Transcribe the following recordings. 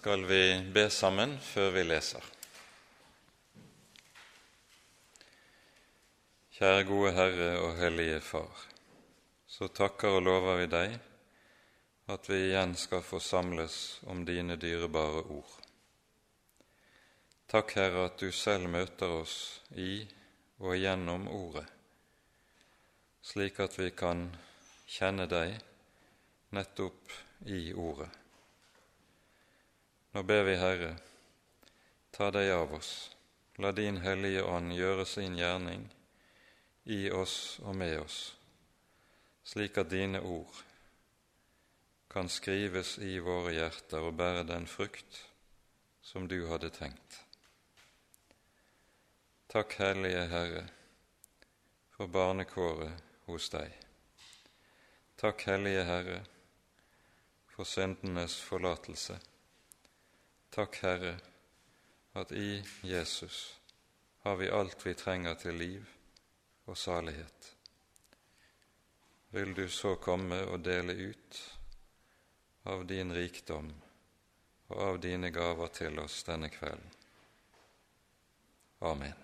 skal vi be sammen før vi leser. Kjære gode Herre og Hellige Far. Så takker og lover vi deg at vi igjen skal få samles om dine dyrebare ord. Takk, Herre, at du selv møter oss i og gjennom Ordet, slik at vi kan kjenne deg nettopp i Ordet. Nå ber vi, Herre, ta deg av oss, la din Hellige Ånd gjøre sin gjerning i oss og med oss, slik at dine ord kan skrives i våre hjerter og bære den frukt som du hadde tenkt. Takk, Hellige Herre, for barnekåret hos deg. Takk, Hellige Herre, for syndenes forlatelse. Takk, Herre, at i Jesus har vi alt vi trenger til liv og salighet. Vil du så komme og dele ut av din rikdom og av dine gaver til oss denne kvelden. Amen.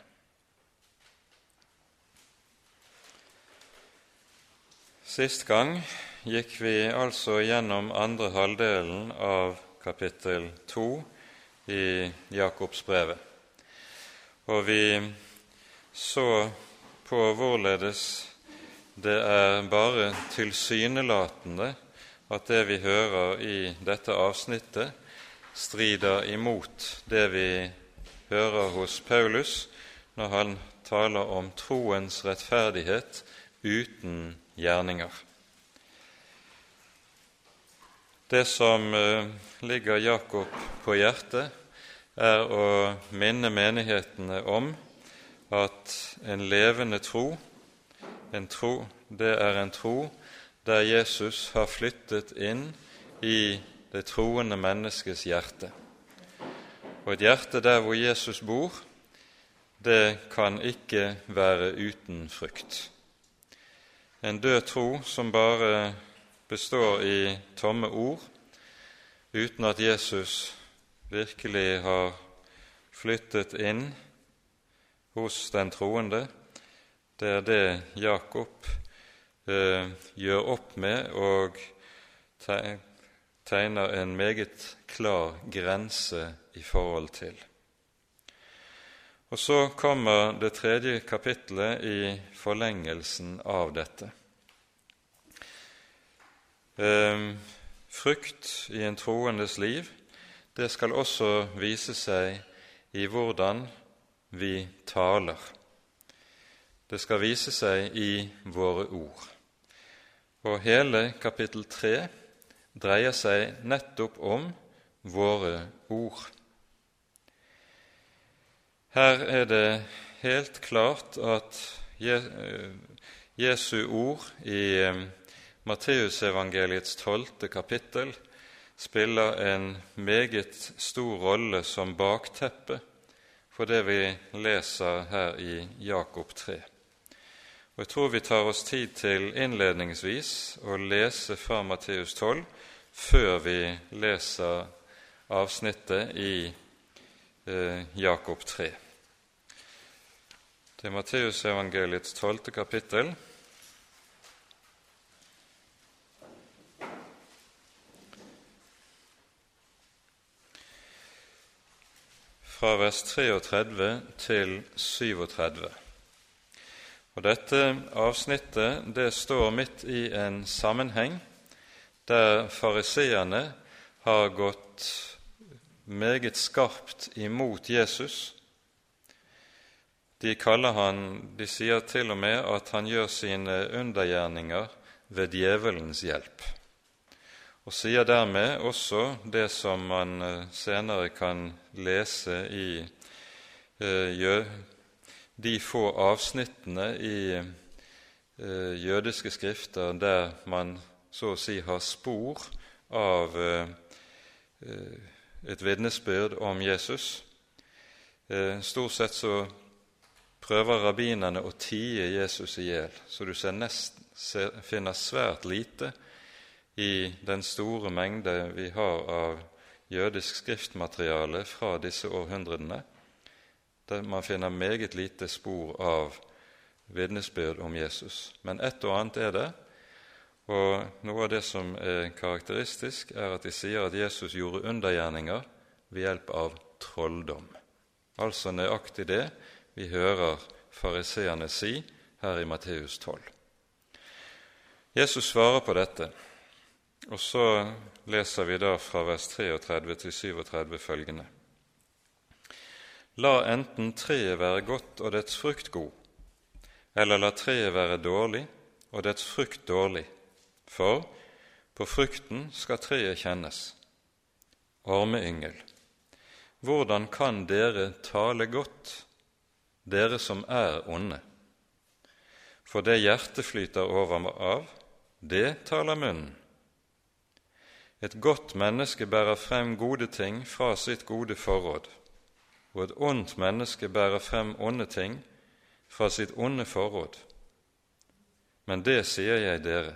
Sist gang gikk vi altså gjennom andre halvdelen av kapittel to i Jakobsbrevet. Og vi så på hvorledes det er bare tilsynelatende at det vi hører i dette avsnittet, strider imot det vi hører hos Paulus når han taler om troens rettferdighet uten gjerninger. Det som eh, ligger Jakob på hjertet, er å minne menighetene om at en levende tro, en tro det er en tro der Jesus har flyttet inn i det troende menneskets hjerte. Og et hjerte der hvor Jesus bor, det kan ikke være uten frykt. En død tro som bare består i tomme ord, uten at Jesus virkelig har flyttet inn hos den troende, det er det Jakob eh, gjør opp med og tegner en meget klar grense i forhold til. Og Så kommer det tredje kapittelet i forlengelsen av dette. Ehm, frukt i en troendes liv, det skal også vise seg i hvordan vi taler. Det skal vise seg i våre ord. Og hele kapittel tre dreier seg nettopp om våre ord. Her er det helt klart at Jesu ord i ehm, Matteusevangeliets tolvte kapittel spiller en meget stor rolle som bakteppe for det vi leser her i Jakob 3. Og Jeg tror vi tar oss tid til innledningsvis å lese fra Matteus 12 før vi leser avsnittet i eh, Jakob 3. Det er Matteusevangeliets tolvte kapittel, fra vers 33 til 37. Og Dette avsnittet det står midt i en sammenheng der fariseerne har gått meget skarpt imot Jesus. De kaller han, de sier til og med at han gjør sine undergjerninger ved djevelens hjelp og sier dermed også det som man eh, senere kan lese i eh, de få avsnittene i eh, jødiske skrifter der man så å si har spor av et vitnesbyrd om Jesus. Stort sett så prøver rabbinerne å tie Jesus i hjel, så du ser nesten finner svært lite i den store mengde vi har av jødisk skriftmateriale fra disse århundrene, der man finner meget lite spor av vitnesbyrd om Jesus. Men ett og annet er det, og noe av det som er karakteristisk, er at de sier at Jesus gjorde undergjerninger ved hjelp av trolldom. Altså nøyaktig det vi hører fariseerne si her i Matteus 12. Jesus svarer på dette, og så leser vi da fra vers 33 til 37 følgende. La enten treet være godt og dets frukt god, eller la treet være dårlig og dets frukt dårlig, for på frukten skal treet kjennes. Ormeyngel, hvordan kan dere tale godt, dere som er onde? For det hjertet flyter over av, det taler munnen. Et godt menneske bærer frem gode ting fra sitt gode forråd, og et ondt menneske bærer frem onde ting fra sitt onde forråd. Men det sier jeg dere,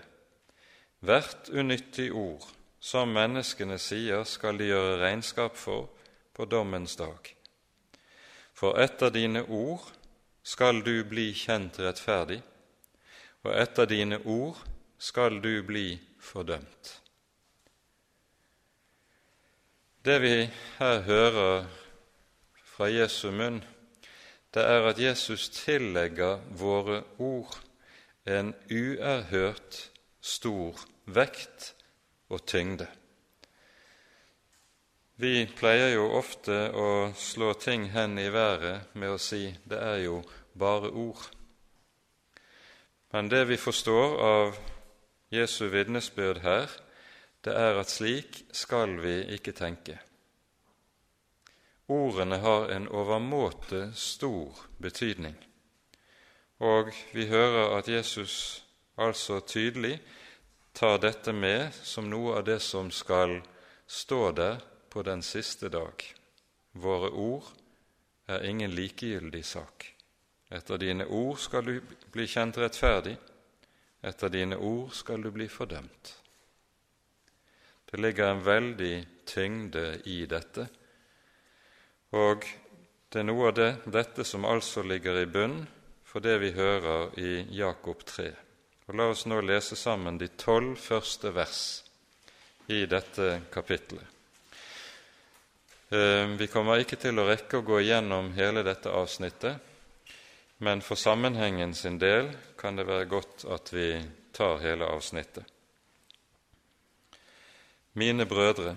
hvert unyttig ord som menneskene sier, skal de gjøre regnskap for på dommens dag. For etter dine ord skal du bli kjent rettferdig, og etter dine ord skal du bli fordømt. Det vi her hører fra Jesu munn, det er at Jesus tillegger våre ord en uerhørt stor vekt og tyngde. Vi pleier jo ofte å slå ting hen i været med å si 'det er jo bare ord'. Men det vi forstår av Jesu vitnesbyrd her, det er at slik skal vi ikke tenke. Ordene har en overmåte stor betydning, og vi hører at Jesus altså tydelig tar dette med som noe av det som skal stå der på den siste dag. Våre ord er ingen likegyldig sak. Etter dine ord skal du bli kjent rettferdig, etter dine ord skal du bli fordømt. Det ligger en veldig tyngde i dette, og det er noe av det, dette som altså ligger i bunn for det vi hører i Jakob 3. Og La oss nå lese sammen de tolv første vers i dette kapitlet. Eh, vi kommer ikke til å rekke å gå igjennom hele dette avsnittet, men for sammenhengen sin del kan det være godt at vi tar hele avsnittet. Mine brødre,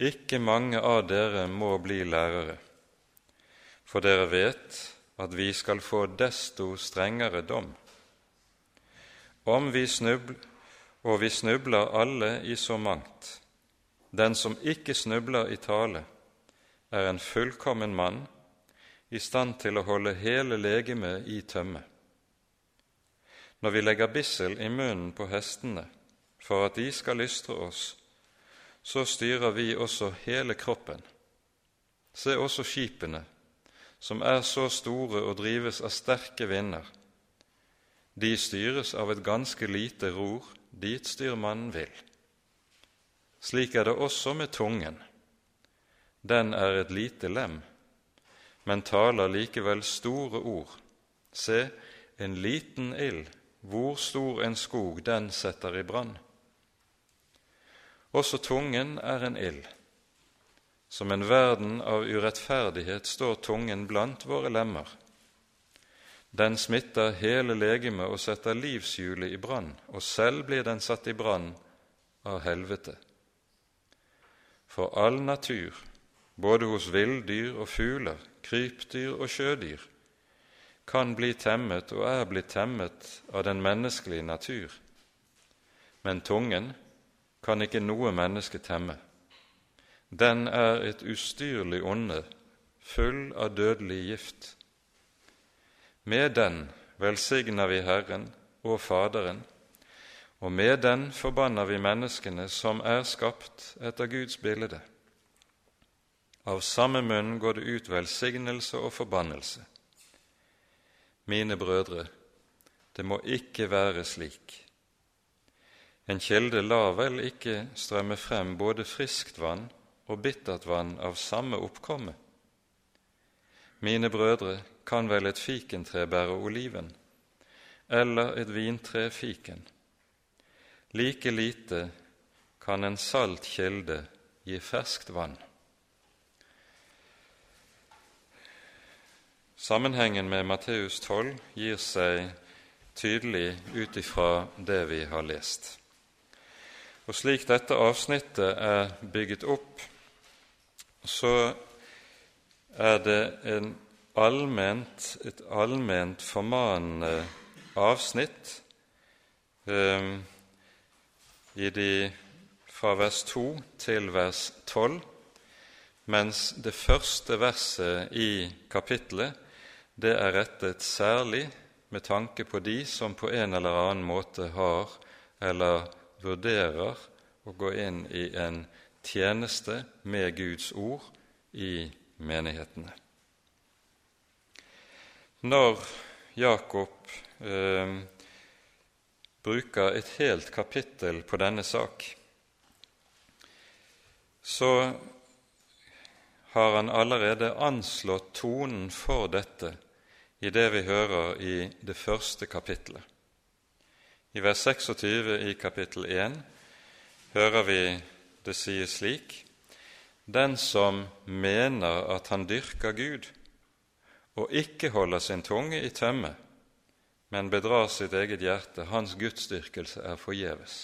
ikke mange av dere må bli lærere, for dere vet at vi skal få desto strengere dom om vi snubler, og vi snubler alle i så mangt. Den som ikke snubler i tale, er en fullkommen mann, i stand til å holde hele legemet i tømme. Når vi legger bissel i munnen på hestene for at de skal lystre oss, så styrer vi også hele kroppen. Se også skipene, som er så store og drives av sterke vinder de styres av et ganske lite ror dit styrmannen vil. Slik er det også med tungen. Den er et lite lem, men taler likevel store ord. Se, en liten ild, hvor stor en skog den setter i brann. Også tungen er en ild. Som en verden av urettferdighet står tungen blant våre lemmer. Den smitter hele legemet og setter livshjulet i brann, og selv blir den satt i brann av helvete. For all natur, både hos villdyr og fugler, krypdyr og sjødyr, kan bli temmet og er blitt temmet av den menneskelige natur. Men tungen kan ikke noe menneske temme. Den er et ustyrlig onde, full av dødelig gift. Med den velsigner vi Herren og Faderen, og med den forbanner vi menneskene som er skapt etter Guds bilde. Av samme munn går det ut velsignelse og forbannelse. Mine brødre, det må ikke være slik. En kilde lar vel ikke strømme frem både friskt vann og bittert vann av samme oppkomme? Mine brødre, kan vel et fikentre bære oliven, eller et vintre fiken? Like lite kan en salt kilde gi ferskt vann. Sammenhengen med Matteus 12 gir seg tydelig ut ifra det vi har lest. Og Slik dette avsnittet er bygget opp, så er det allment, et allment formanende avsnitt eh, de fra vers 2 til vers 12, mens det første verset i kapittelet det er rettet særlig med tanke på de som på en eller annen måte har eller vurderer å gå inn i en tjeneste med Guds ord i menighetene. Når Jakob eh, bruker et helt kapittel på denne sak, så har han allerede anslått tonen for dette i det vi hører i det første kapittelet. I vers 26 i kapittel 1 hører vi det sies slik Den som mener at han dyrker Gud, og ikke holder sin tunge i tømme, men bedrar sitt eget hjerte, hans gudsdyrkelse er forgjeves.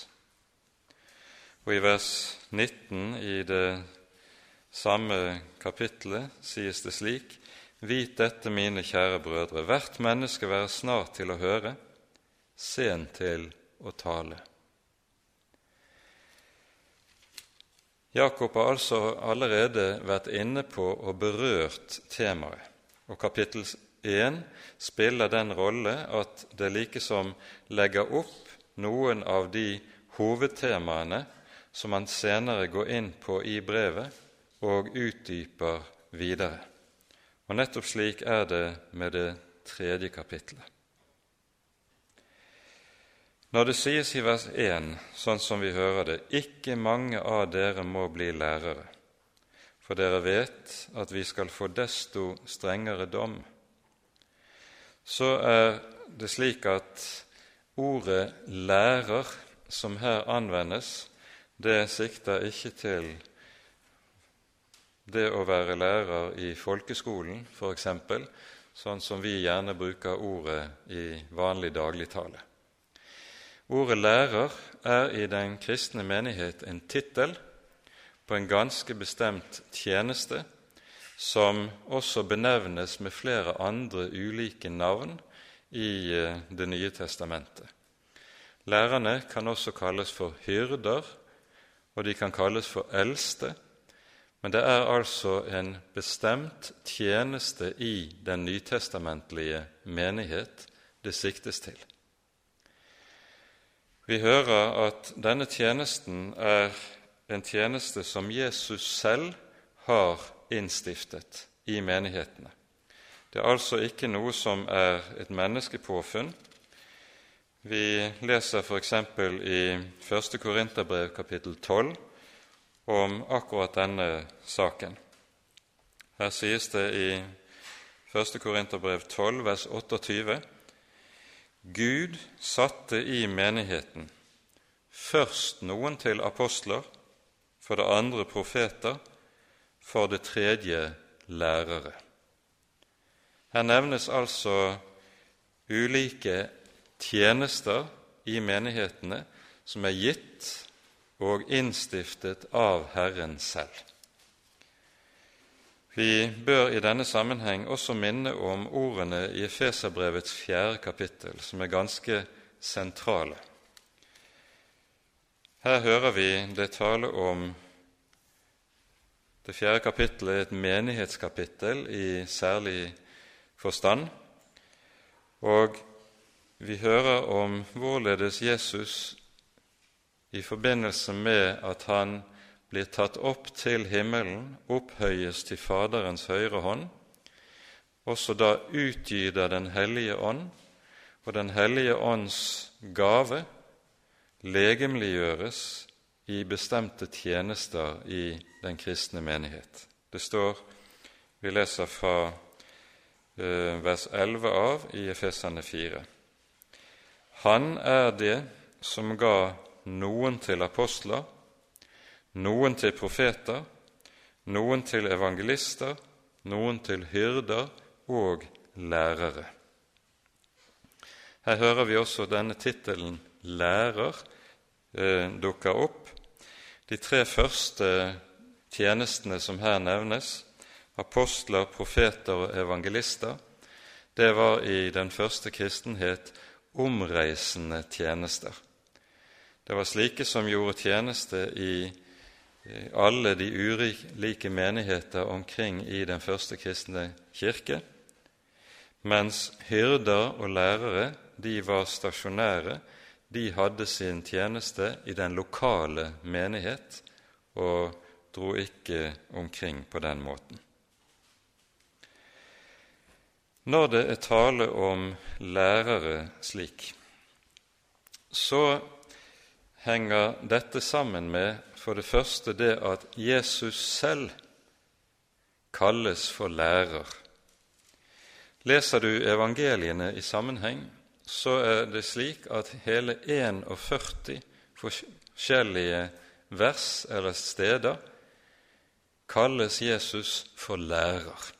Og i vers 19 i det samme kapittelet sies det slik:" Vit dette, mine kjære brødre, hvert menneske være snart til å høre, sen til å tale. Jakob har altså allerede vært inne på og berørt temaet, og kapittel 1 spiller den rolle at det likesom legger opp noen av de hovedtemaene som han senere går inn på i brevet og utdyper videre. Og nettopp slik er det med det tredje kapittelet. Når det sies i vers 1, sånn som vi hører det, ikke mange av dere må bli lærere, for dere vet at vi skal få desto strengere dom, så er det slik at ordet 'lærer', som her anvendes, det sikter ikke til det å være lærer i folkeskolen, f.eks., sånn som vi gjerne bruker ordet i vanlig dagligtale. Ordet lærer er i den kristne menighet en tittel på en ganske bestemt tjeneste, som også benevnes med flere andre ulike navn i eh, Det nye testamentet. Lærerne kan også kalles for hyrder, og de kan kalles for eldste, men det er altså en bestemt tjeneste i den nytestamentlige menighet det siktes til. Vi hører at denne tjenesten er en tjeneste som Jesus selv har innstiftet i menighetene. Det er altså ikke noe som er et menneskepåfunn. Vi leser f.eks. i 1. Korinterbrev kapittel 12 om akkurat denne saken. Her sies det i 1. Korinterbrev 12, vers 28.: Gud satte i menigheten først noen til apostler, for det andre profeter, for det tredje lærere. Her nevnes altså ulike tjenester i menighetene som er gitt og innstiftet av Herren selv. Vi bør i denne sammenheng også minne om ordene i Efeserbrevets fjerde kapittel, som er ganske sentrale. Her hører vi det tale om det fjerde kapittelet, et menighetskapittel i særlig forstand, og vi hører om hvorledes Jesus i forbindelse med at han blir tatt opp til himmelen, opphøyes til Faderens høyre hånd, også da utgyter Den hellige ånd, og Den hellige ånds gave legemliggjøres i bestemte tjenester i den kristne menighet. Det står Vi leser fra eh, vers 11 av i Efesane 4. Han er det som ga noen til apostler, noen til profeter, noen til evangelister, noen til hyrder og lærere. Her hører vi også denne tittelen 'lærer' eh, dukker opp. De tre første tjenestene som her nevnes, apostler, profeter og evangelister, det var i den første kristenhet omreisende tjenester. Det var slike som gjorde tjeneste i alle de ulike menigheter omkring i den første kristne kirke, mens hyrder og lærere de var stasjonære, de hadde sin tjeneste i den lokale menighet og dro ikke omkring på den måten. Når det er tale om lærere slik, så henger dette sammen med for det første det at Jesus selv kalles for lærer. Leser du evangeliene i sammenheng, så er det slik at hele 41 forskjellige vers eller steder kalles Jesus for lærer.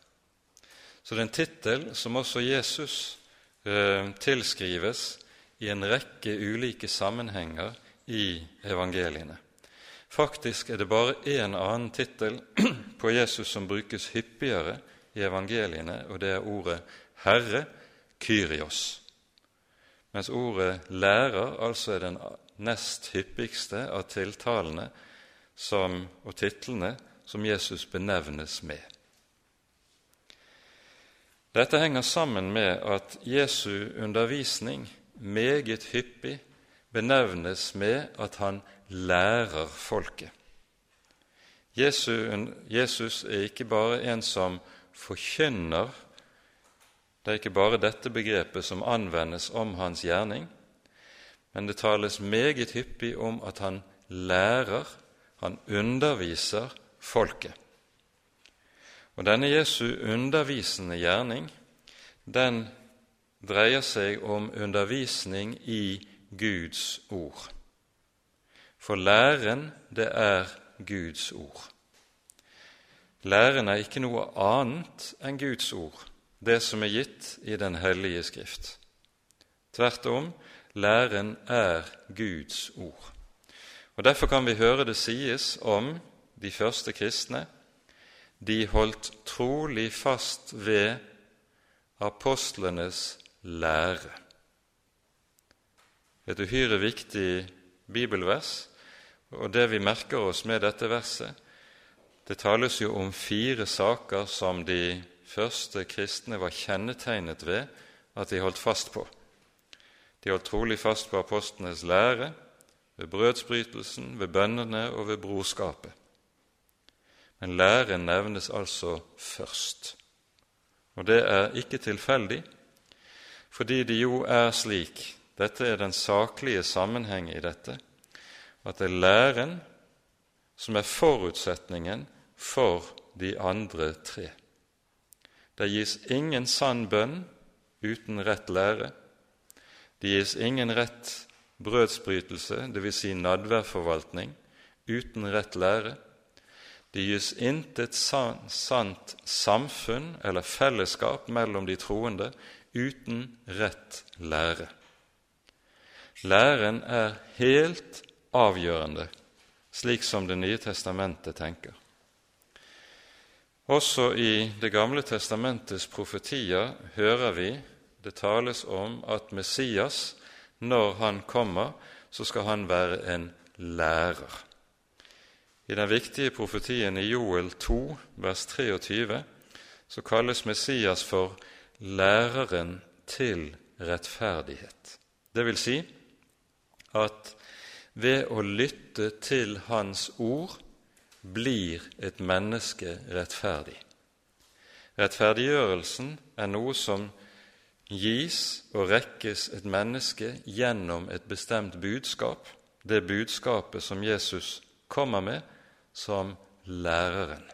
Så det er en tittel som også Jesus eh, tilskrives i en rekke ulike sammenhenger i evangeliene. Faktisk er det bare én annen tittel på Jesus som brukes hyppigere i evangeliene, og det er ordet Herre, Kyrios. Mens ordet lærer altså er den nest hyppigste av tiltalene som, og titlene som Jesus benevnes med. Dette henger sammen med at Jesu undervisning meget hyppig benevnes med at han lærer folket. Jesus er ikke bare en som forkynner, det er ikke bare dette begrepet som anvendes om hans gjerning, men det tales meget hyppig om at han lærer, han underviser folket. Og denne Jesu undervisende gjerning, den dreier seg om undervisning i Guds ord. For læren, det er Guds ord. Læren er ikke noe annet enn Guds ord, det som er gitt i Den hellige Skrift. Tvert om, læren er Guds ord. Og Derfor kan vi høre det sies om de første kristne de holdt trolig fast ved apostlenes lære. Et uhyre viktig bibelvers, og det vi merker oss med dette verset, det tales jo om fire saker som de første kristne var kjennetegnet ved at de holdt fast på. De holdt trolig fast på apostlenes lære, ved brødsbrytelsen, ved bønnene og ved brorskapet. Men læren nevnes altså først. Og det er ikke tilfeldig, fordi det jo er slik dette er den saklige sammenheng i dette, at det er læren som er forutsetningen for de andre tre. Det gis ingen sann bønn uten rett lære. Det gis ingen rett brødsbrytelse, dvs. Si nadværforvaltning, uten rett lære. Det gis intet sant samfunn eller fellesskap mellom de troende uten rett lære. Læren er helt avgjørende, slik som Det nye testamentet tenker. Også i Det gamle testamentets profetier hører vi det tales om at Messias, når han kommer, så skal han være en lærer. I den viktige profetien i Joel 2, vers 23, så kalles Messias for læreren til rettferdighet. Det vil si at ved å lytte til Hans ord blir et menneske rettferdig. Rettferdiggjørelsen er noe som gis og rekkes et menneske gjennom et bestemt budskap, det budskapet som Jesus kommer med, som læreren.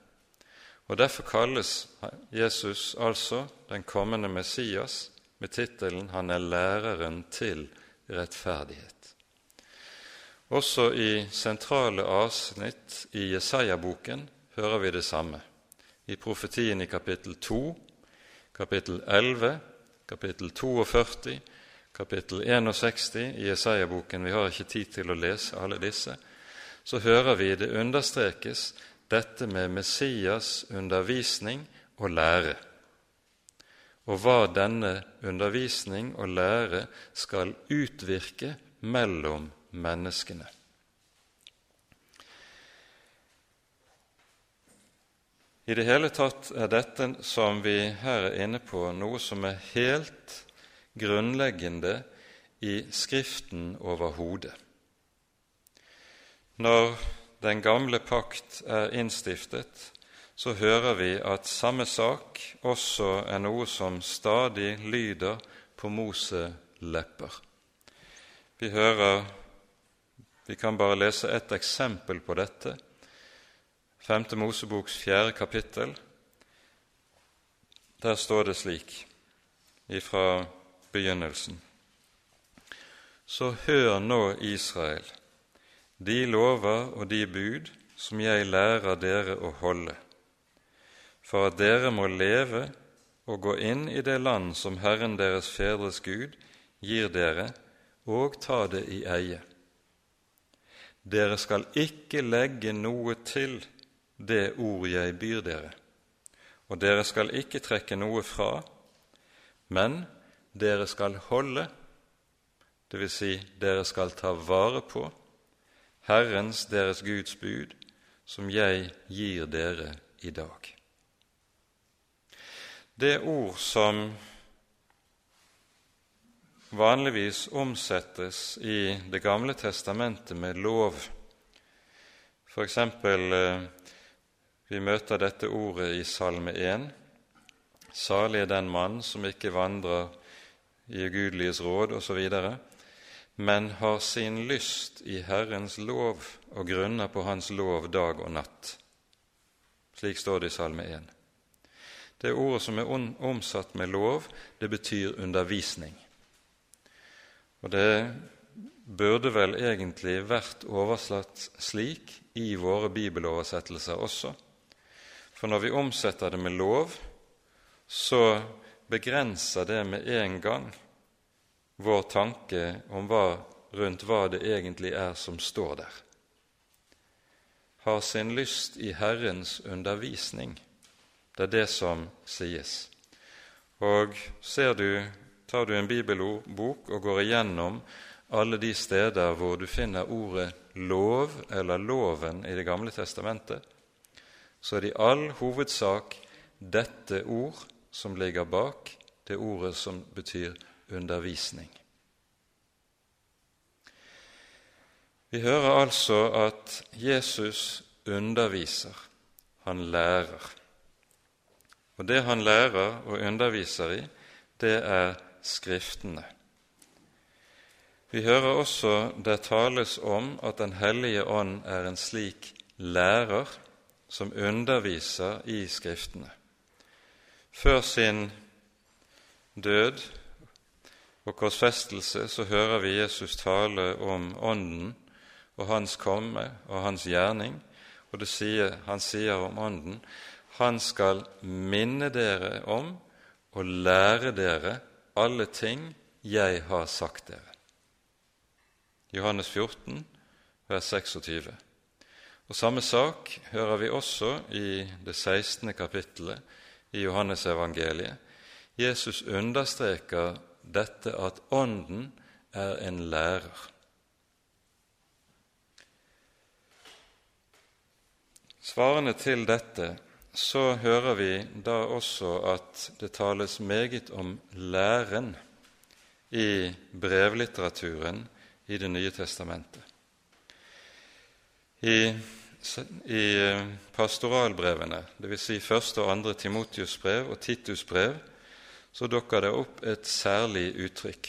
Og Derfor kalles Jesus altså den kommende Messias med tittelen 'Han er læreren til rettferdighet'. Også i sentrale avsnitt i Jesaja-boken hører vi det samme. I profetien i kapittel 2, kapittel 11, kapittel 42, kapittel 61 i Jesaja-boken Vi har ikke tid til å lese alle disse. Så hører vi det understrekes dette med Messias undervisning og lære, og hva denne undervisning og lære skal utvirke mellom menneskene. I det hele tatt er dette som vi her er inne på, noe som er helt grunnleggende i Skriften overhodet. Når den gamle pakt er innstiftet, så hører vi at samme sak også er noe som stadig lyder på Mose lepper. Vi hører Vi kan bare lese ett eksempel på dette. Femte Moseboks fjerde kapittel. Der står det slik ifra begynnelsen. Så hør nå, Israel, de lover og de bud som jeg lærer dere å holde, for at dere må leve og gå inn i det land som Herren deres fedres Gud gir dere, og ta det i eie. Dere skal ikke legge noe til det ord jeg byr dere, og dere skal ikke trekke noe fra, men dere skal holde, dvs. Si dere skal ta vare på, Herrens, deres Guds bud, som jeg gir dere i dag. Det ord som vanligvis omsettes i Det gamle testamentet med lov, f.eks. eksempel, vi møter dette ordet i Salme 1. Salig er den mann som ikke vandrer i ugudeliges råd, osv men har sin lyst i Herrens lov og grunner på Hans lov dag og natt. Slik står det i Salme 1. Det ordet som er omsatt med lov, det betyr undervisning. Og det burde vel egentlig vært oversatt slik i våre bibeloversettelser også. For når vi omsetter det med lov, så begrenser det med en gang vår tanke om hva, rundt hva det egentlig er som står der. Har sin lyst i Herrens undervisning. Det er det som sies. Og ser du, tar du en bibelbok og går igjennom alle de steder hvor du finner ordet lov eller loven i Det gamle testamentet, så er det i all hovedsak dette ord som ligger bak det ordet som betyr undervisning. Vi hører altså at Jesus underviser, han lærer. Og det han lærer og underviser i, det er Skriftene. Vi hører også det tales om at Den hellige ånd er en slik lærer som underviser i Skriftene. Før sin død og korsfestelse så hører vi Jesus tale om Ånden og Hans komme og Hans gjerning, og sier, han sier om Ånden han skal minne dere om og lære dere alle ting jeg har sagt dere. Johannes 14, vers 26. Og Samme sak hører vi også i det 16. kapittelet i Johannes evangeliet. Jesus understreker dette at Ånden er en lærer. Svarene til dette så hører vi da også at det tales meget om læren i brevlitteraturen i Det nye testamentet. I, i eh, pastoralbrevene, dvs. Si første og andre Timotius brev og Titus brev, så dukker det opp et særlig uttrykk,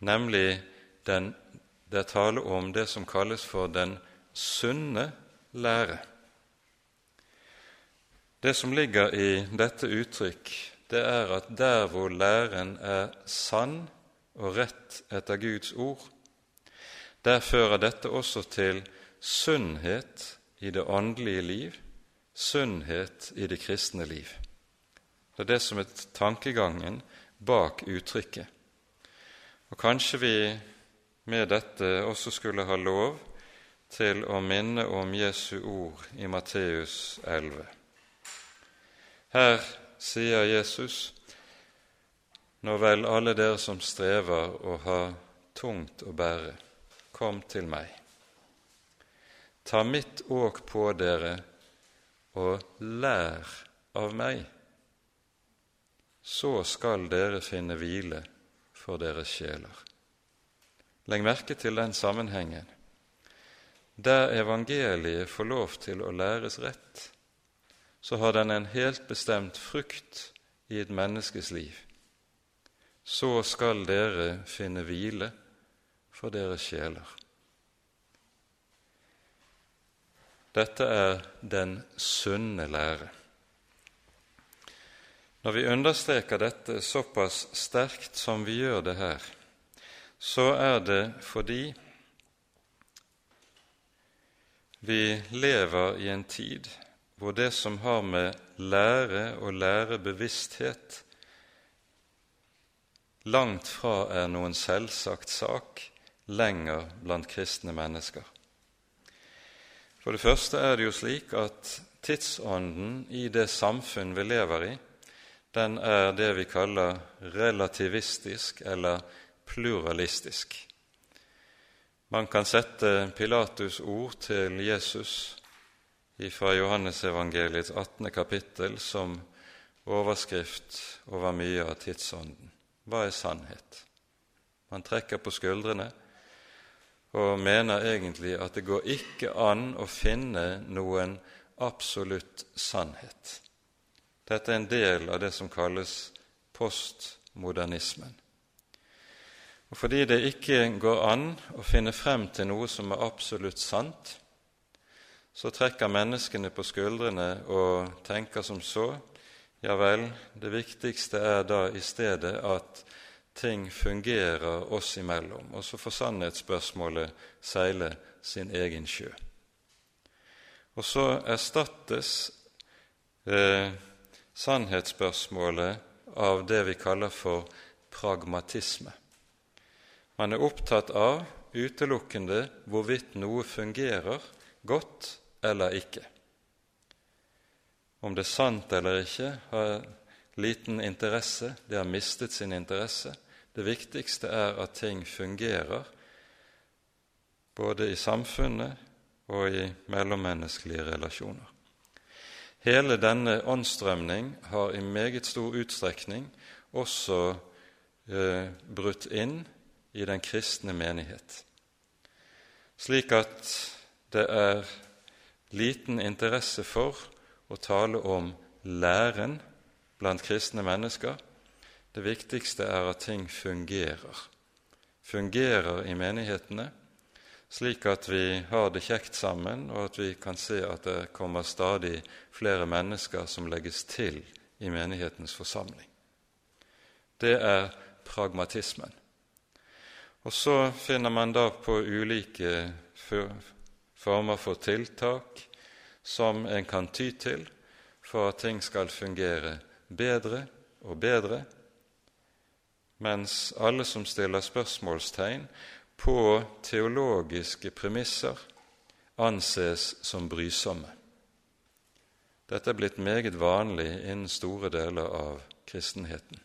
nemlig den, det er tale om det som kalles for den sunne lære. Det som ligger i dette uttrykk, det er at der hvor læren er sann og rett etter Guds ord, der fører dette også til sunnhet i det åndelige liv, sunnhet i det kristne liv. Det er det som er tankegangen bak uttrykket. Og kanskje vi med dette også skulle ha lov til å minne om Jesu ord i Matteus 11. Her sier Jesus, nå vel alle dere som strever og har tungt å bære, kom til meg. Ta mitt åk på dere og lær av meg. Så skal dere finne hvile for deres sjeler. Legg merke til den sammenhengen. Der evangeliet får lov til å læres rett, så har den en helt bestemt frukt i et menneskes liv. Så skal dere finne hvile for deres sjeler. Dette er den sunne lære. Når vi understreker dette såpass sterkt som vi gjør det her, så er det fordi vi lever i en tid hvor det som har med lære og lærebevissthet langt fra er noen selvsagt sak lenger blant kristne mennesker. For det første er det jo slik at tidsånden i det samfunn vi lever i, den er det vi kaller relativistisk eller pluralistisk. Man kan sette Pilatus' ord til Jesus fra Johannesevangeliets 18. kapittel som overskrift over mye av tidsånden. Hva er sannhet? Man trekker på skuldrene og mener egentlig at det går ikke an å finne noen absolutt sannhet. Dette er en del av det som kalles postmodernismen. Og Fordi det ikke går an å finne frem til noe som er absolutt sant, så trekker menneskene på skuldrene og tenker som så ja vel, det viktigste er da i stedet at ting fungerer oss imellom, og så får sannhetsspørsmålet seile sin egen sjø. Og så erstattes eh, sannhetsspørsmålet av det vi kaller for pragmatisme. Man er opptatt av utelukkende hvorvidt noe fungerer godt eller ikke. Om det er sant eller ikke, har liten interesse, det har mistet sin interesse. Det viktigste er at ting fungerer, både i samfunnet og i mellommenneskelige relasjoner. Hele denne åndsstrømning har i meget stor utstrekning også eh, brutt inn i den kristne menighet, slik at det er liten interesse for å tale om læren blant kristne mennesker. Det viktigste er at ting fungerer. Fungerer i menighetene, slik at vi har det kjekt sammen, og at vi kan se at det kommer stadig flere mennesker som legges til i menighetens forsamling. Det er pragmatismen. Og så finner man da på ulike former for tiltak som en kan ty til for at ting skal fungere bedre og bedre, mens alle som stiller spørsmålstegn på teologiske premisser, anses som brysomme. Dette er blitt meget vanlig innen store deler av kristenheten.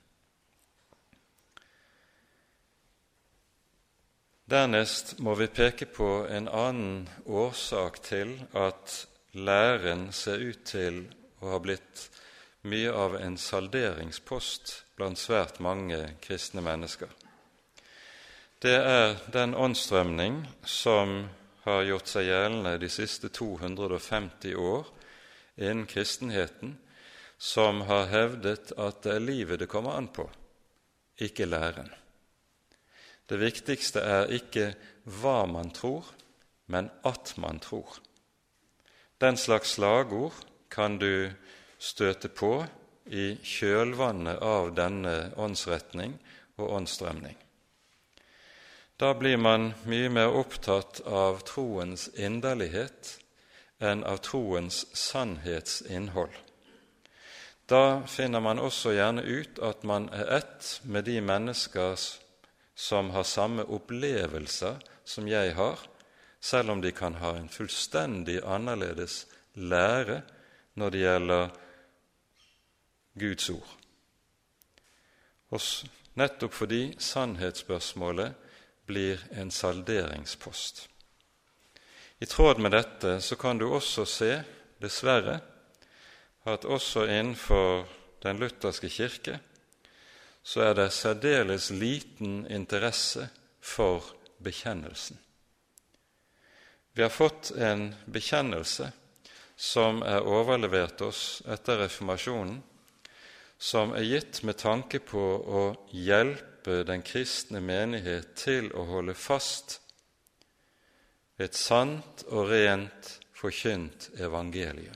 Dernest må vi peke på en annen årsak til at læren ser ut til å ha blitt mye av en salderingspost blant svært mange kristne mennesker. Det er den åndsstrømning som har gjort seg gjeldende de siste 250 år innen kristenheten, som har hevdet at det er livet det kommer an på, ikke læren. Det viktigste er ikke hva man tror, men at man tror. Den slags slagord kan du støte på i kjølvannet av denne åndsretning og åndsstrømning. Da blir man mye mer opptatt av troens inderlighet enn av troens sannhetsinnhold. Da finner man også gjerne ut at man er ett med de mennesker som har samme opplevelser som jeg har, selv om de kan ha en fullstendig annerledes lære når det gjelder Guds ord. Og nettopp fordi sannhetsspørsmålet blir en salderingspost. I tråd med dette så kan du også se, dessverre, at også innenfor den lutherske kirke så er det særdeles liten interesse for bekjennelsen. Vi har fått en bekjennelse som er overlevert oss etter reformasjonen, som er gitt med tanke på å hjelpe den kristne menighet til å holde fast et sant og rent forkynt evangelium.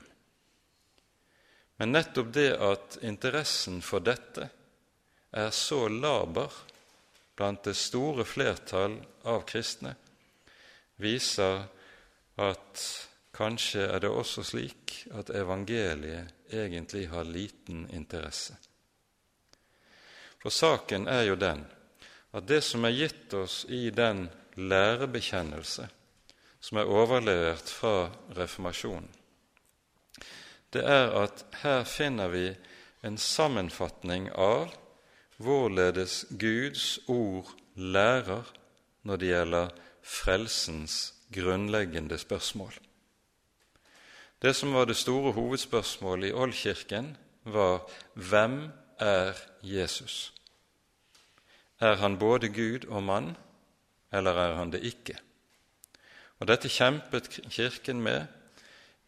Men nettopp det at interessen for dette er så laber blant det store flertall av kristne, viser at kanskje er det også slik at evangeliet egentlig har liten interesse. For saken er jo den at det som er gitt oss i den lærebekjennelse som er overlevert fra reformasjonen, det er at her finner vi en sammenfatning av hvorledes Guds ord lærer når det gjelder frelsens grunnleggende spørsmål. Det som var det store hovedspørsmålet i Oldkirken, var hvem er Jesus? Er han både Gud og mann, eller er han det ikke? Og Dette kjempet Kirken med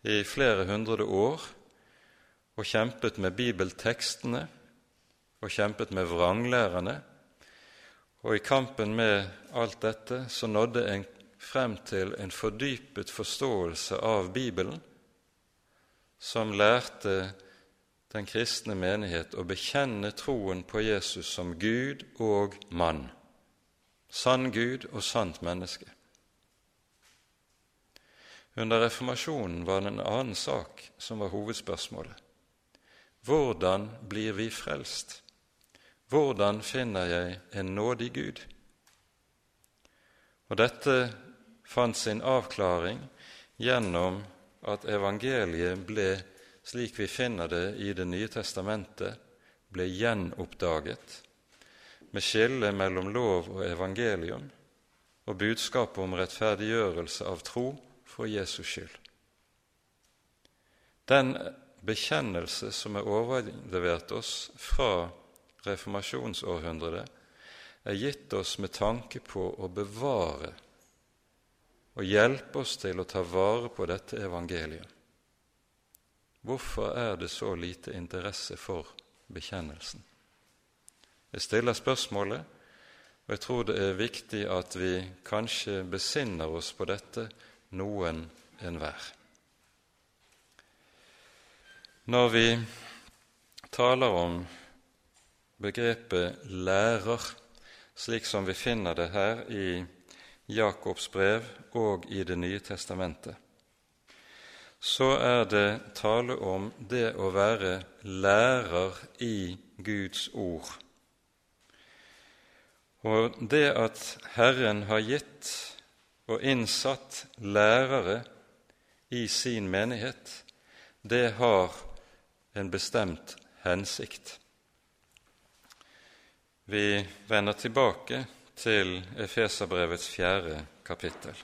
i flere hundre år, og kjempet med bibeltekstene og kjempet med vranglærerne. Og i kampen med alt dette så nådde en frem til en fordypet forståelse av Bibelen, som lærte den kristne menighet å bekjenne troen på Jesus som Gud og mann, sann Gud og sant menneske. Under reformasjonen var det en annen sak som var hovedspørsmålet. Hvordan blir vi frelst? Hvordan finner jeg en nådig Gud? Og Dette fant sin avklaring gjennom at evangeliet ble, slik vi finner det i Det nye testamentet, ble gjenoppdaget med skille mellom lov og evangelium og budskapet om rettferdiggjørelse av tro for Jesus skyld. Den bekjennelse som er overlevert oss fra reformasjonsårhundret, er gitt oss med tanke på å bevare og hjelpe oss til å ta vare på dette evangeliet. Hvorfor er det så lite interesse for bekjennelsen? Jeg stiller spørsmålet, og jeg tror det er viktig at vi kanskje besinner oss på dette noen enhver. Når vi taler om begrepet lærer, slik som vi finner det her i Jakobs brev og i Det nye testamentet, så er det tale om det å være lærer i Guds ord. Og det at Herren har gitt og innsatt lærere i sin menighet, det har en bestemt hensikt. Vi vender tilbake til Efeserbrevets fjerde kapittel.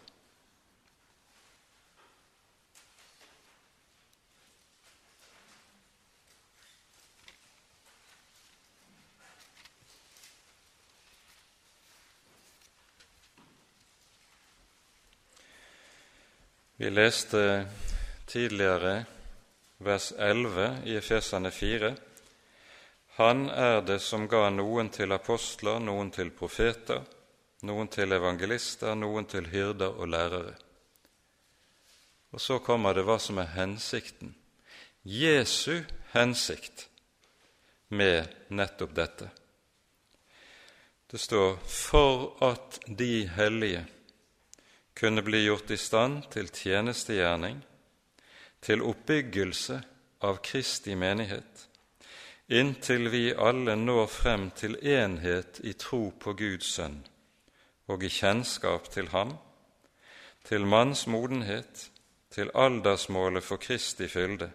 Vi leste tidligere vers 11 i Efesane 4. Han er det som ga noen til apostler, noen til profeter, noen til evangelister, noen til hyrder og lærere. Og så kommer det hva som er hensikten. Jesu hensikt med nettopp dette. Det står 'for at de hellige kunne bli gjort i stand til tjenestegjerning, til oppbyggelse av Kristi menighet, inntil vi alle når frem til enhet i tro på Guds sønn og i kjennskap til ham, til manns modenhet, til aldersmålet for Kristi fylde,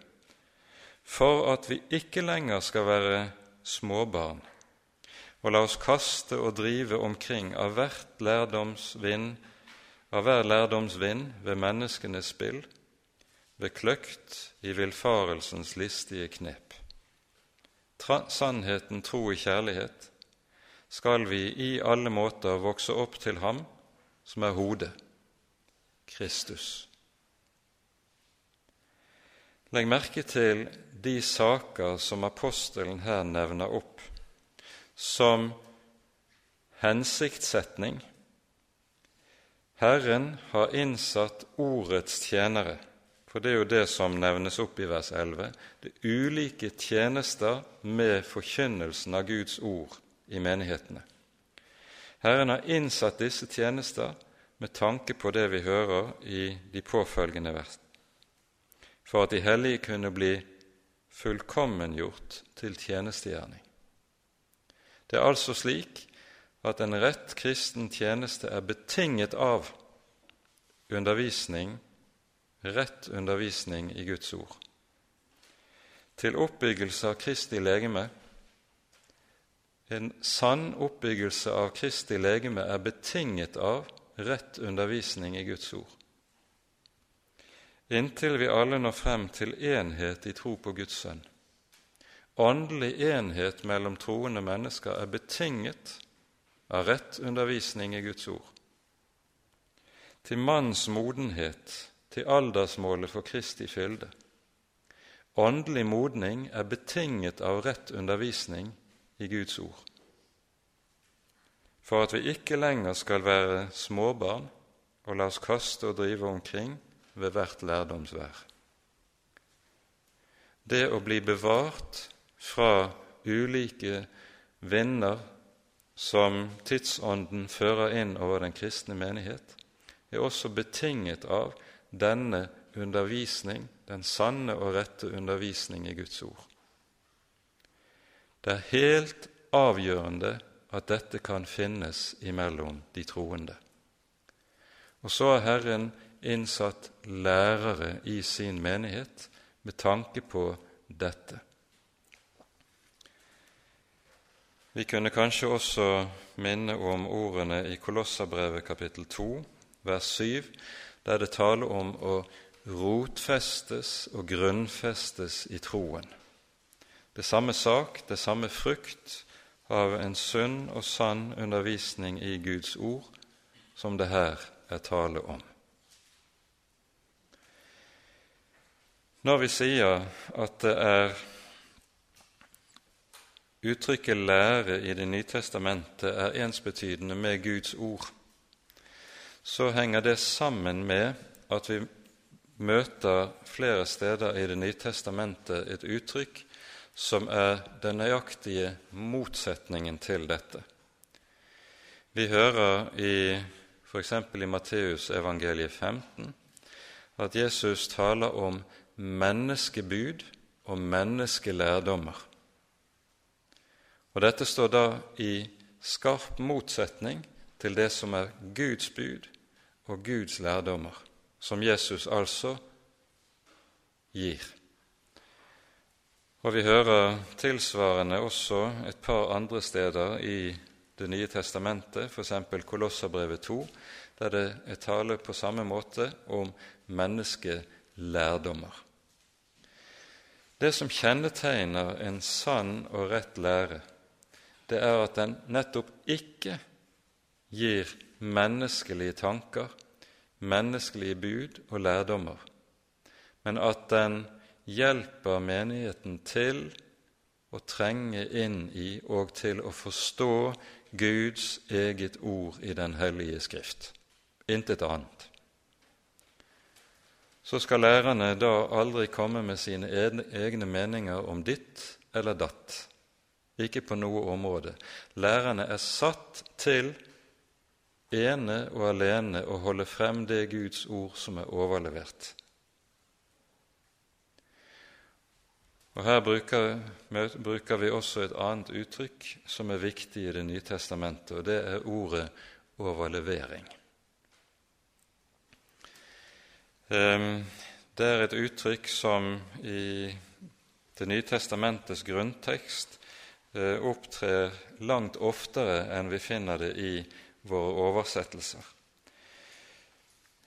for at vi ikke lenger skal være småbarn og la oss kaste og drive omkring av lærdomsvind, av hver lærdomsvind ved menneskenes spill, ved kløkt i villfarelsens listige knep. Sannheten, tro i kjærlighet, skal vi i alle måter vokse opp til Ham som er hodet, Kristus. Legg merke til de saker som apostelen her nevner opp som hensiktssetning. Herren har innsatt ordets tjenere, for det er jo det som nevnes opp i vers 11, det ulike tjenester med forkynnelsen av Guds ord i menighetene. Herren har innsatt disse tjenester med tanke på det vi hører i de påfølgende vers, for at de hellige kunne bli fullkommengjort til tjenestegjerning. Det er altså slik at en rett kristen tjeneste er betinget av undervisning, rett undervisning i Guds ord. Til oppbyggelse av Kristi legeme En sann oppbyggelse av Kristi legeme er betinget av rett undervisning i Guds ord. Inntil vi alle når frem til enhet i tro på Guds sønn åndelig enhet mellom troende mennesker er betinget av rett undervisning i Guds ord. Til manns modenhet, til aldersmålet for Kristi fylde. Åndelig modning er betinget av rett undervisning i Guds ord. For at vi ikke lenger skal være småbarn og la oss kaste og drive omkring ved hvert lærdomsvær. Det å bli bevart fra ulike vinder som tidsånden fører inn over den kristne menighet, er også betinget av denne undervisning, den sanne og rette undervisning i Guds ord. Det er helt avgjørende at dette kan finnes imellom de troende. Og så har Herren innsatt lærere i sin menighet med tanke på dette. Vi kunne kanskje også minne om ordene i Kolossabrevet kapittel 2, vers 7, der det taler om å rotfestes og grunnfestes i troen. Det samme sak, det samme frukt av en sunn og sann undervisning i Guds ord som det her er tale om. Når vi sier at det er Uttrykket 'lære' i Det nye testamentet er ensbetydende med Guds ord. Så henger det sammen med at vi møter flere steder i Det nye testamentet et uttrykk som er den nøyaktige motsetningen til dette. Vi hører i f.eks. i Matteusevangeliet 15 at Jesus taler om menneskebud og menneskelærdommer. Og Dette står da i skarp motsetning til det som er Guds bud og Guds lærdommer, som Jesus altså gir. Og Vi hører tilsvarende også et par andre steder i Det nye testamentet, f.eks. Kolosserbrevet 2, der det er tale på samme måte om menneskelærdommer. Det som kjennetegner en sann og rett lære, det er at den nettopp ikke gir menneskelige tanker, menneskelige bud og lærdommer, men at den hjelper menigheten til å trenge inn i og til å forstå Guds eget ord i Den hellige Skrift. Intet annet. Så skal lærerne da aldri komme med sine egne meninger om ditt eller datt. Ikke på noe område. Lærerne er satt til ene og alene å holde frem det Guds ord som er overlevert. Og Her bruker, vi også et annet uttrykk som er viktig i Det nye testamentet, og det er ordet overlevering. Ehm, det er et uttrykk som i Det nye testamentets grunntekst eh, opptrer langt oftere enn vi finner det i våre oversettelser.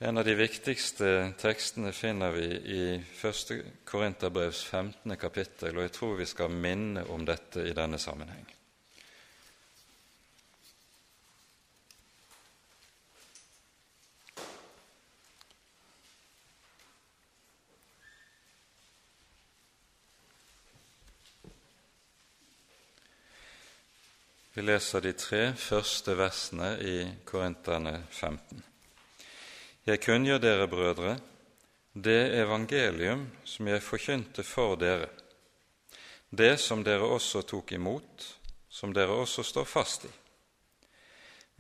En av de viktigste tekstene finner vi i 1. Korinterbrevs 15. kapittel, og jeg tror vi skal minne om dette i denne sammenheng. Vi leser de tre første versene i Korinterne 15. Jeg kunngjør dere, brødre, det evangelium som jeg forkynte for dere, det som dere også tok imot, som dere også står fast i.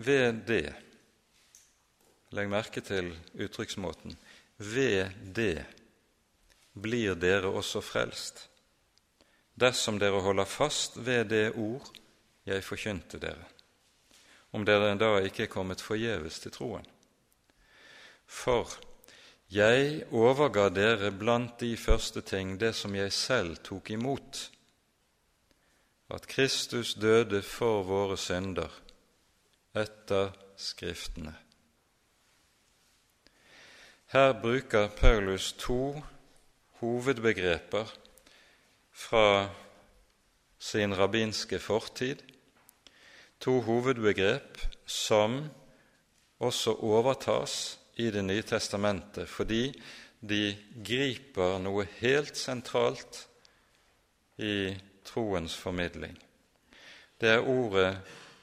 Ved det Legg merke til uttrykksmåten ved det blir dere også frelst, dersom dere holder fast ved det ord jeg forkynte dere, om dere da ikke er kommet forgjeves til troen. For jeg overga dere blant de første ting det som jeg selv tok imot, at Kristus døde for våre synder etter Skriftene. Her bruker Paulus to hovedbegreper fra sin rabbinske fortid, to hovedbegrep som også overtas i Det nye testamentet fordi de griper noe helt sentralt i troens formidling. Det er ordet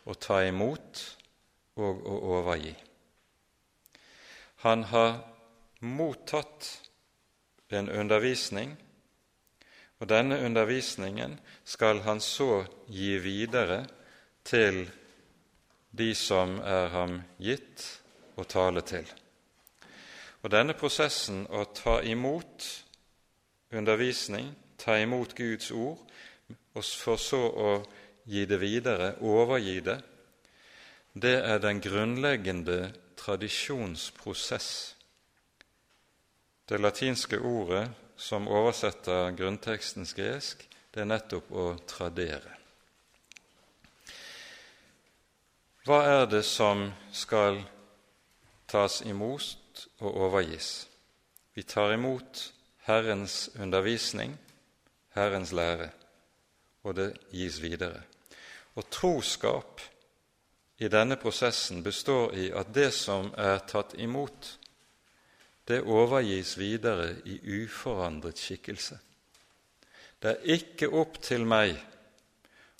å ta imot og å overgi. Han har mottatt en undervisning, og denne undervisningen skal han så gi videre til de som er ham gitt å tale til. Og denne prosessen å ta imot undervisning, ta imot Guds ord, for så å gi det videre, overgi det, det er den grunnleggende tradisjonsprosess. Det latinske ordet som oversetter grunntekstens gresk, det er nettopp å tradere. Hva er det som skal tas imot og overgis. Vi tar imot Herrens undervisning, Herrens lære, og det gis videre. Og troskap i denne prosessen består i at det som er tatt imot, det overgis videre i uforandret skikkelse. Det er ikke opp til meg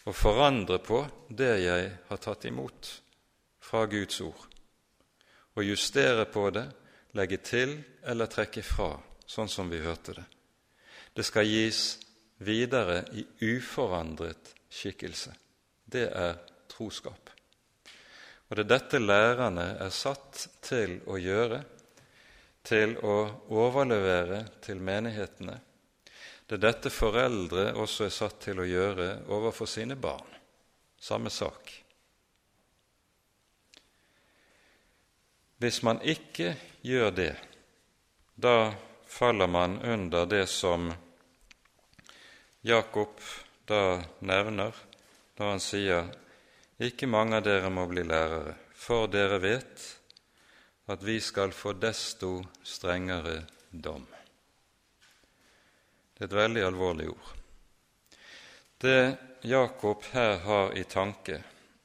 å forandre på det jeg har tatt imot fra Guds ord, og justere på det legge til eller trekke fra, sånn som vi hørte det. Det skal gis videre i uforandret skikkelse. Det er troskap. Og det er dette lærerne er satt til å gjøre, til å overlevere til menighetene. Det er dette foreldre også er satt til å gjøre overfor sine barn. Samme sak. Hvis man ikke gjør det, da faller man under det som Jakob da nevner når han sier ikke mange av dere må bli lærere, for dere vet at vi skal få desto strengere dom. Det er et veldig alvorlig ord. Det Jakob her har i tanke,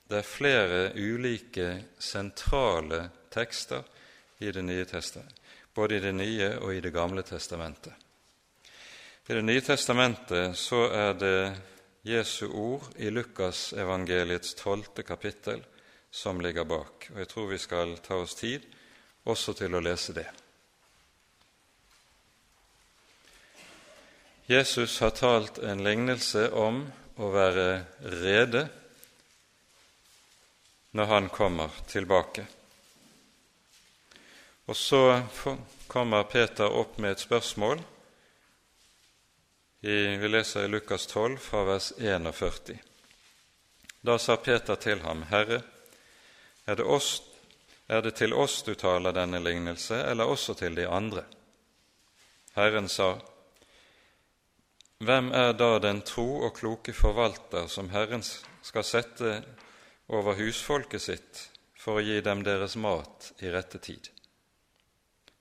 det er flere ulike sentrale tekster i Det nye testamentet, både i Det nye og i Det gamle testamentet. I Det nye testamentet så er det Jesu ord i Lukasevangeliets tolvte kapittel som ligger bak. Og jeg tror vi skal ta oss tid også til å lese det. Jesus har talt en lignelse om å være rede når han kommer tilbake. Og så kommer Peter opp med et spørsmål. vi leser i Lukas 12 fra vers 41. Da sa Peter til ham, Herre, er det, oss, er det til oss du taler denne lignelse, eller også til de andre? Herren sa, Hvem er da den tro og kloke forvalter som Herren skal sette over husfolket sitt for å gi dem deres mat i rette tid?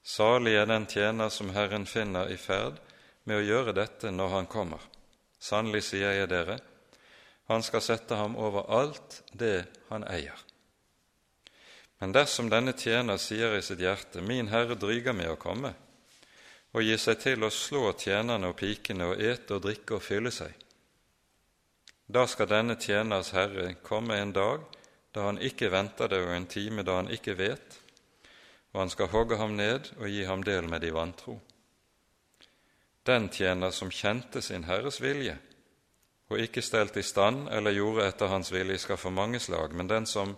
Salig er den tjener som Herren finner i ferd med å gjøre dette når han kommer. Sannelig sier jeg dere, han skal sette ham over alt det han eier. Men dersom denne tjener sier i sitt hjerte, Min Herre dryger med å komme, og gi seg til å slå tjenerne og pikene og ete og drikke og fylle seg. Da skal denne tjeners herre komme en dag da han ikke venter det, og en time da han ikke vet, og han skal hogge ham ned og gi ham del med de vantro. Den tjener som kjente sin Herres vilje, og ikke stelt i stand eller gjorde etter hans vilje, skal få mange slag, men den som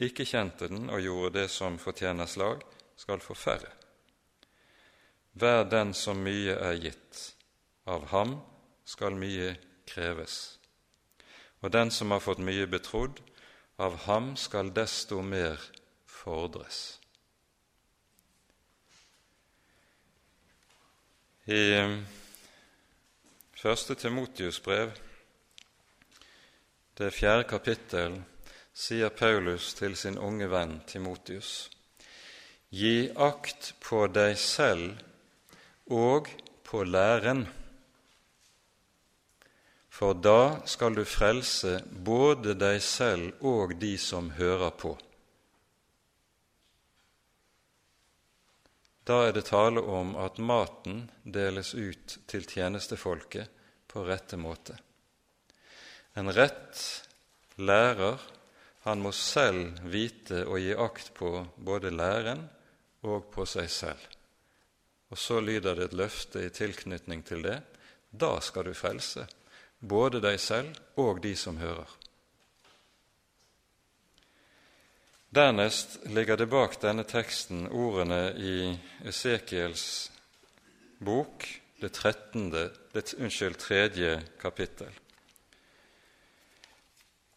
ikke kjente den og gjorde det som fortjener slag, skal få færre. Vær den som mye er gitt, av ham skal mye kreves. Og den som har fått mye betrodd, av ham skal desto mer fordres. I første Timotius brev, det fjerde kapittel, sier Paulus til sin unge venn Timotius.: Gi akt på deg selv og på læren, for da skal du frelse både deg selv og de som hører på. Da er det tale om at maten deles ut til tjenestefolket på rette måte. En rett lærer, han må selv vite og gi akt på både læren og på seg selv. Og så lyder det et løfte i tilknytning til det. Da skal du frelse både deg selv og de som hører. Dernest ligger det bak denne teksten ordene i Esekiels bok, det, 13., det unnskyld, tredje kapittel.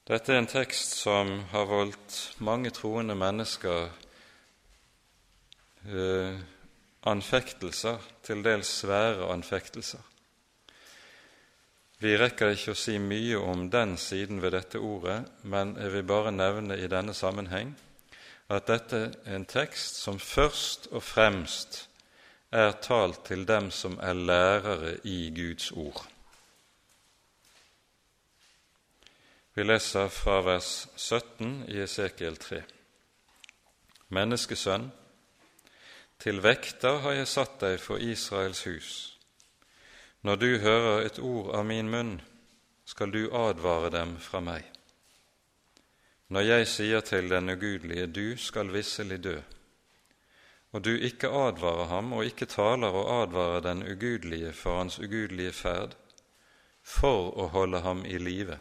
Dette er en tekst som har voldt mange troende mennesker eh, anfektelser, til dels svære anfektelser. Vi rekker ikke å si mye om den siden ved dette ordet, men jeg vil bare nevne i denne sammenheng at dette er en tekst som først og fremst er talt til dem som er lærere i Guds ord. Vi leser fra vers 17 i Esekiel 3. Menneskesønn, til vekter har jeg satt deg for Israels hus. Når du hører et ord av min munn, skal du advare dem fra meg. Når jeg sier til den ugudelige, du skal visselig dø, og du ikke advarer ham og ikke taler og advarer den ugudelige for hans ugudelige ferd, for å holde ham i live,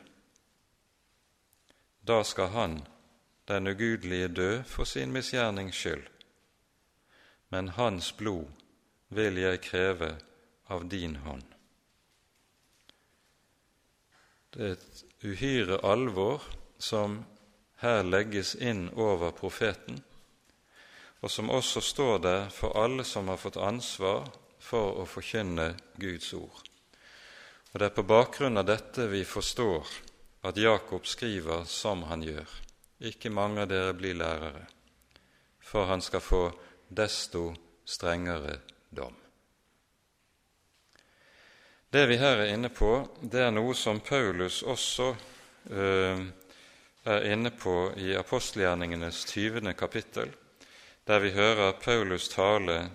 da skal han, den ugudelige, dø for sin misgjernings skyld men hans blod vil jeg kreve av din hånd. Det er et uhyre alvor som her legges inn over profeten, og som også står der for alle som har fått ansvar for å forkynne Guds ord. Og Det er på bakgrunn av dette vi forstår at Jakob skriver som han gjør. Ikke mange av dere blir lærere, for han skal få desto strengere dom. Det vi her er inne på, det er noe som Paulus også eh, er inne på i apostelgjerningenes 20. kapittel, der vi hører Paulus tale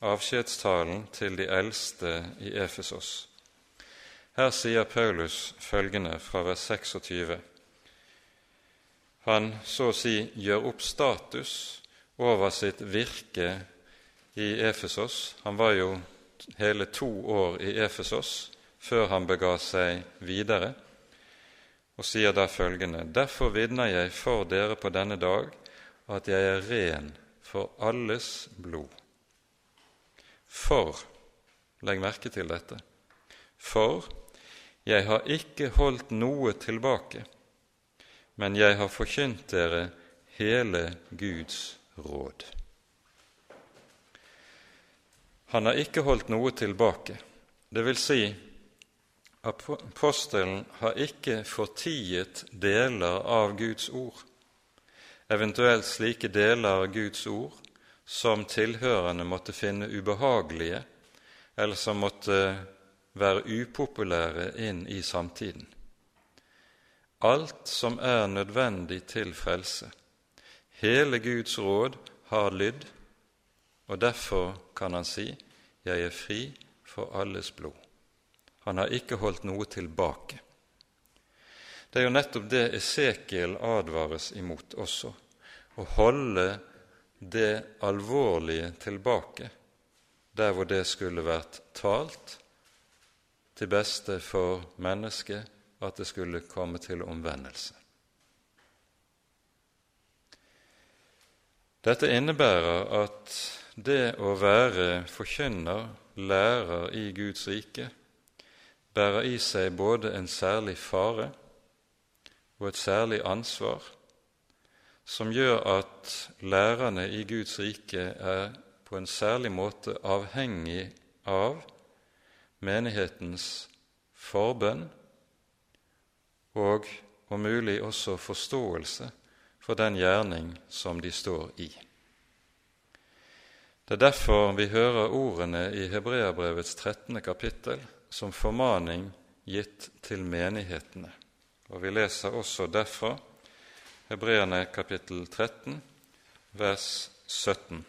avskjedstalen til de eldste i Efesos. Her sier Paulus følgende fra vers 26.: han så å si gjør opp status over sitt virke i Efesos. Han var jo hele to år i Efesos før han bega seg videre, og sier da følgende.: Derfor vitner jeg for dere på denne dag at jeg er ren for alles blod. For Legg merke til dette. For jeg har ikke holdt noe tilbake, men jeg har forkynt dere hele Guds råd. Han har ikke holdt noe tilbake. Det vil si, apostelen har ikke fortiet deler av Guds ord, eventuelt slike deler av Guds ord som tilhørende måtte finne ubehagelige, eller som måtte være upopulære inn i samtiden. Alt som er nødvendig til frelse, hele Guds råd, har lydd og derfor kan han si, 'Jeg er fri for alles blod'. Han har ikke holdt noe tilbake. Det er jo nettopp det Esekiel advares imot også, å holde det alvorlige tilbake der hvor det skulle vært talt til beste for mennesket at det skulle komme til omvendelse. Dette innebærer at det å være forkynner, lærer i Guds rike, bærer i seg både en særlig fare og et særlig ansvar, som gjør at lærerne i Guds rike er på en særlig måte avhengig av menighetens forbønn og om mulig også forståelse for den gjerning som de står i. Det er derfor vi hører ordene i Hebreabrevets 13. kapittel som formaning gitt til menighetene. Og vi leser også derfra Hebreane kapittel 13, vers 17.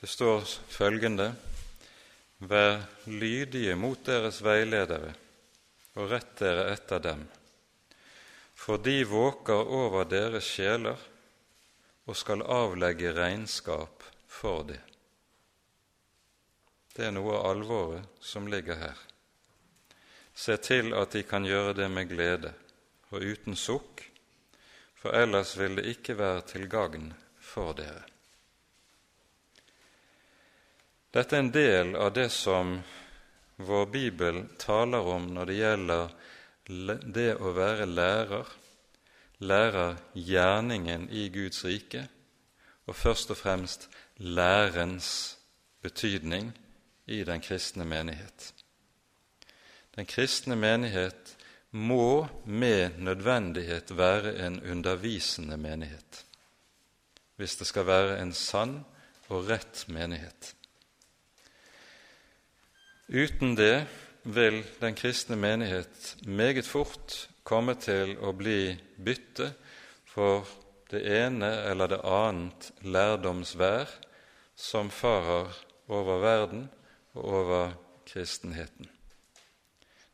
Det står følgende Vær lydige mot deres veiledere og rett dere etter dem, for de våker over deres sjeler og skal avlegge regnskap for det. Det er noe av alvoret som ligger her. Se til at de kan gjøre det med glede og uten sukk, for ellers vil det ikke være til gagn for dere. Dette er en del av det som vår bibel taler om når det gjelder det å være lærer, lærer gjerningen i Guds rike, og først og fremst lærens betydning i den kristne menighet. Den kristne menighet må med nødvendighet være en undervisende menighet hvis det skal være en sann og rett menighet. Uten det vil den kristne menighet meget fort komme til å bli bytte for det ene eller det annet lærdomsvær som farer over verden og over kristenheten.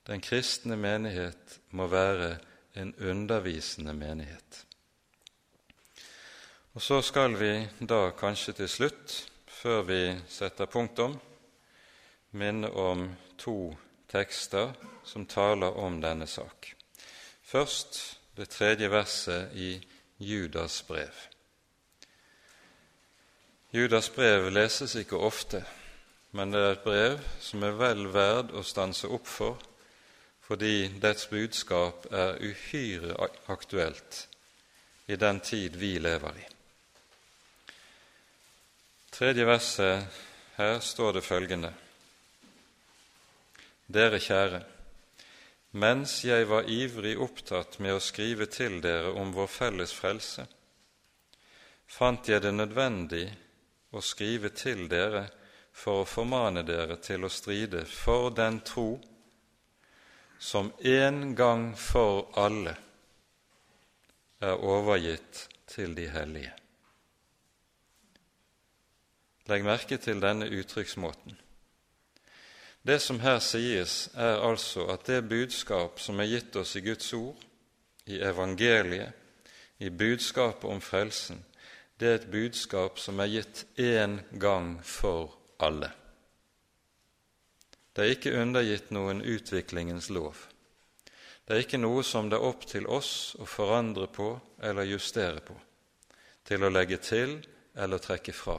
Den kristne menighet må være en undervisende menighet. Og Så skal vi da kanskje til slutt, før vi setter punktum, minne om to tekster som taler om denne sak. Først det tredje verset i Judas brev. Judas brev leses ikke ofte, men det er et brev som er vel verd å stanse opp for, fordi dets budskap er uhyre aktuelt i den tid vi lever i. Tredje verset, her står det følgende:" Dere kjære, mens jeg var ivrig opptatt med å skrive til dere om vår felles frelse, fant jeg det nødvendig å skrive til dere for å formane dere til å stride for den tro som en gang for alle er overgitt til de hellige. Legg merke til denne uttrykksmåten. Det som her sies, er altså at det budskap som er gitt oss i Guds ord, i evangeliet, i budskapet om frelsen, det er et budskap som er gitt én gang for alle. Det er ikke undergitt noen utviklingens lov. Det er ikke noe som det er opp til oss å forandre på eller justere på, til å legge til eller trekke fra.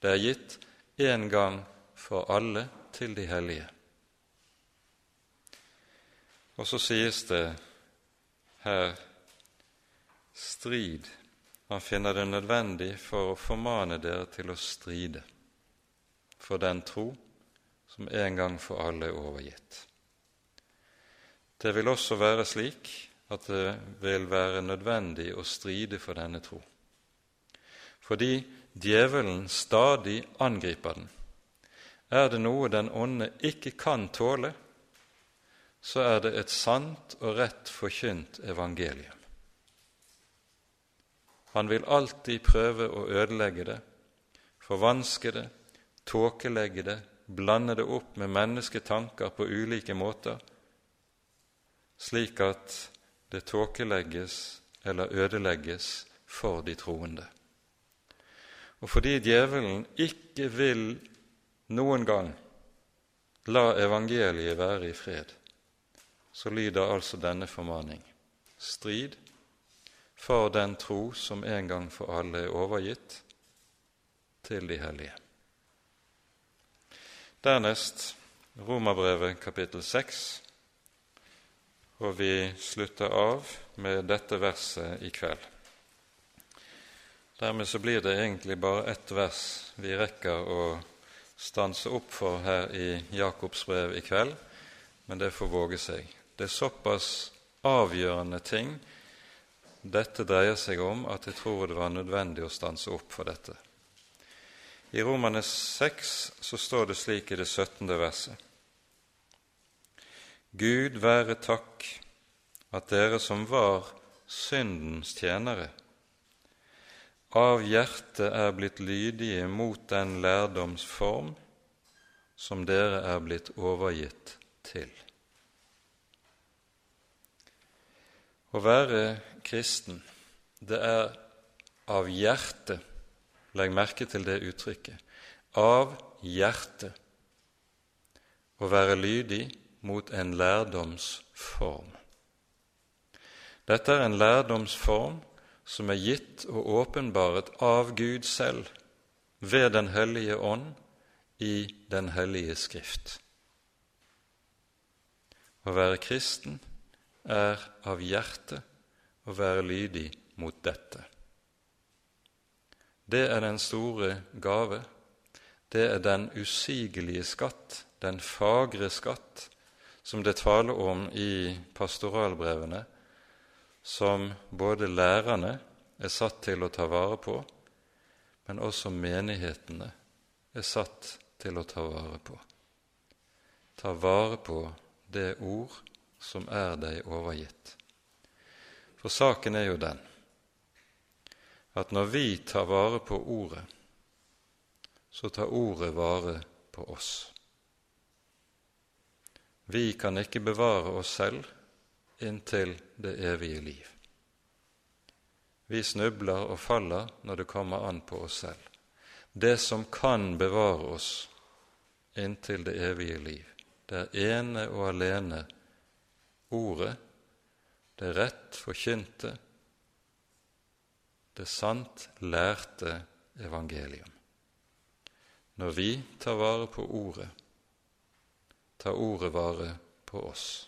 Det er gitt én gang for alle til de hellige. Og så sies det her strid. Han finner det nødvendig for å formane dere til å stride for den tro som en gang for alle er overgitt. Det vil også være slik at det vil være nødvendig å stride for denne tro, fordi djevelen stadig angriper den er det noe den onde ikke kan tåle, så er det et sant og rett forkynt evangelium. Han vil alltid prøve å ødelegge det, forvanske det, tåkelegge det, blande det opp med mennesketanker på ulike måter, slik at det tåkelegges eller ødelegges for de troende. Og fordi djevelen ikke vil noen gang la evangeliet være i fred, så lyder altså denne formaning strid for den tro som en gang for alle er overgitt til de hellige. Dernest Romerbrevet kapittel 6, og vi slutter av med dette verset i kveld. Dermed så blir det egentlig bare ett vers vi rekker å stanse opp for her i Jakobs brev i kveld, men det får våge seg. Det er såpass avgjørende ting dette dreier seg om, at jeg tror det var nødvendig å stanse opp for dette. I Romane 6 så står det slik i det 17. verset. Gud være takk at dere som var syndens tjenere, av hjertet er blitt lydige mot den lærdomsform som dere er blitt overgitt til. Å være kristen, det er av hjertet Legg merke til det uttrykket av hjertet å være lydig mot en lærdomsform. Dette er en lærdomsform som er gitt og åpenbaret av Gud selv ved Den hellige ånd i Den hellige Skrift. Å være kristen er av hjertet å være lydig mot dette. Det er den store gave, det er den usigelige skatt, den fagre skatt, som det taler om i pastoralbrevene, som både lærerne er satt til å ta vare på, men også menighetene er satt til å ta vare på. Ta vare på det ord som er deg overgitt. For saken er jo den at når vi tar vare på Ordet, så tar Ordet vare på oss. Vi kan ikke bevare oss selv inntil det evige liv. Vi snubler og faller når det kommer an på oss selv. Det som kan bevare oss inntil det evige liv, det er ene og alene Ordet, det rett forkynte, det sant lærte evangelium. Når vi tar vare på Ordet, tar Ordet vare på oss.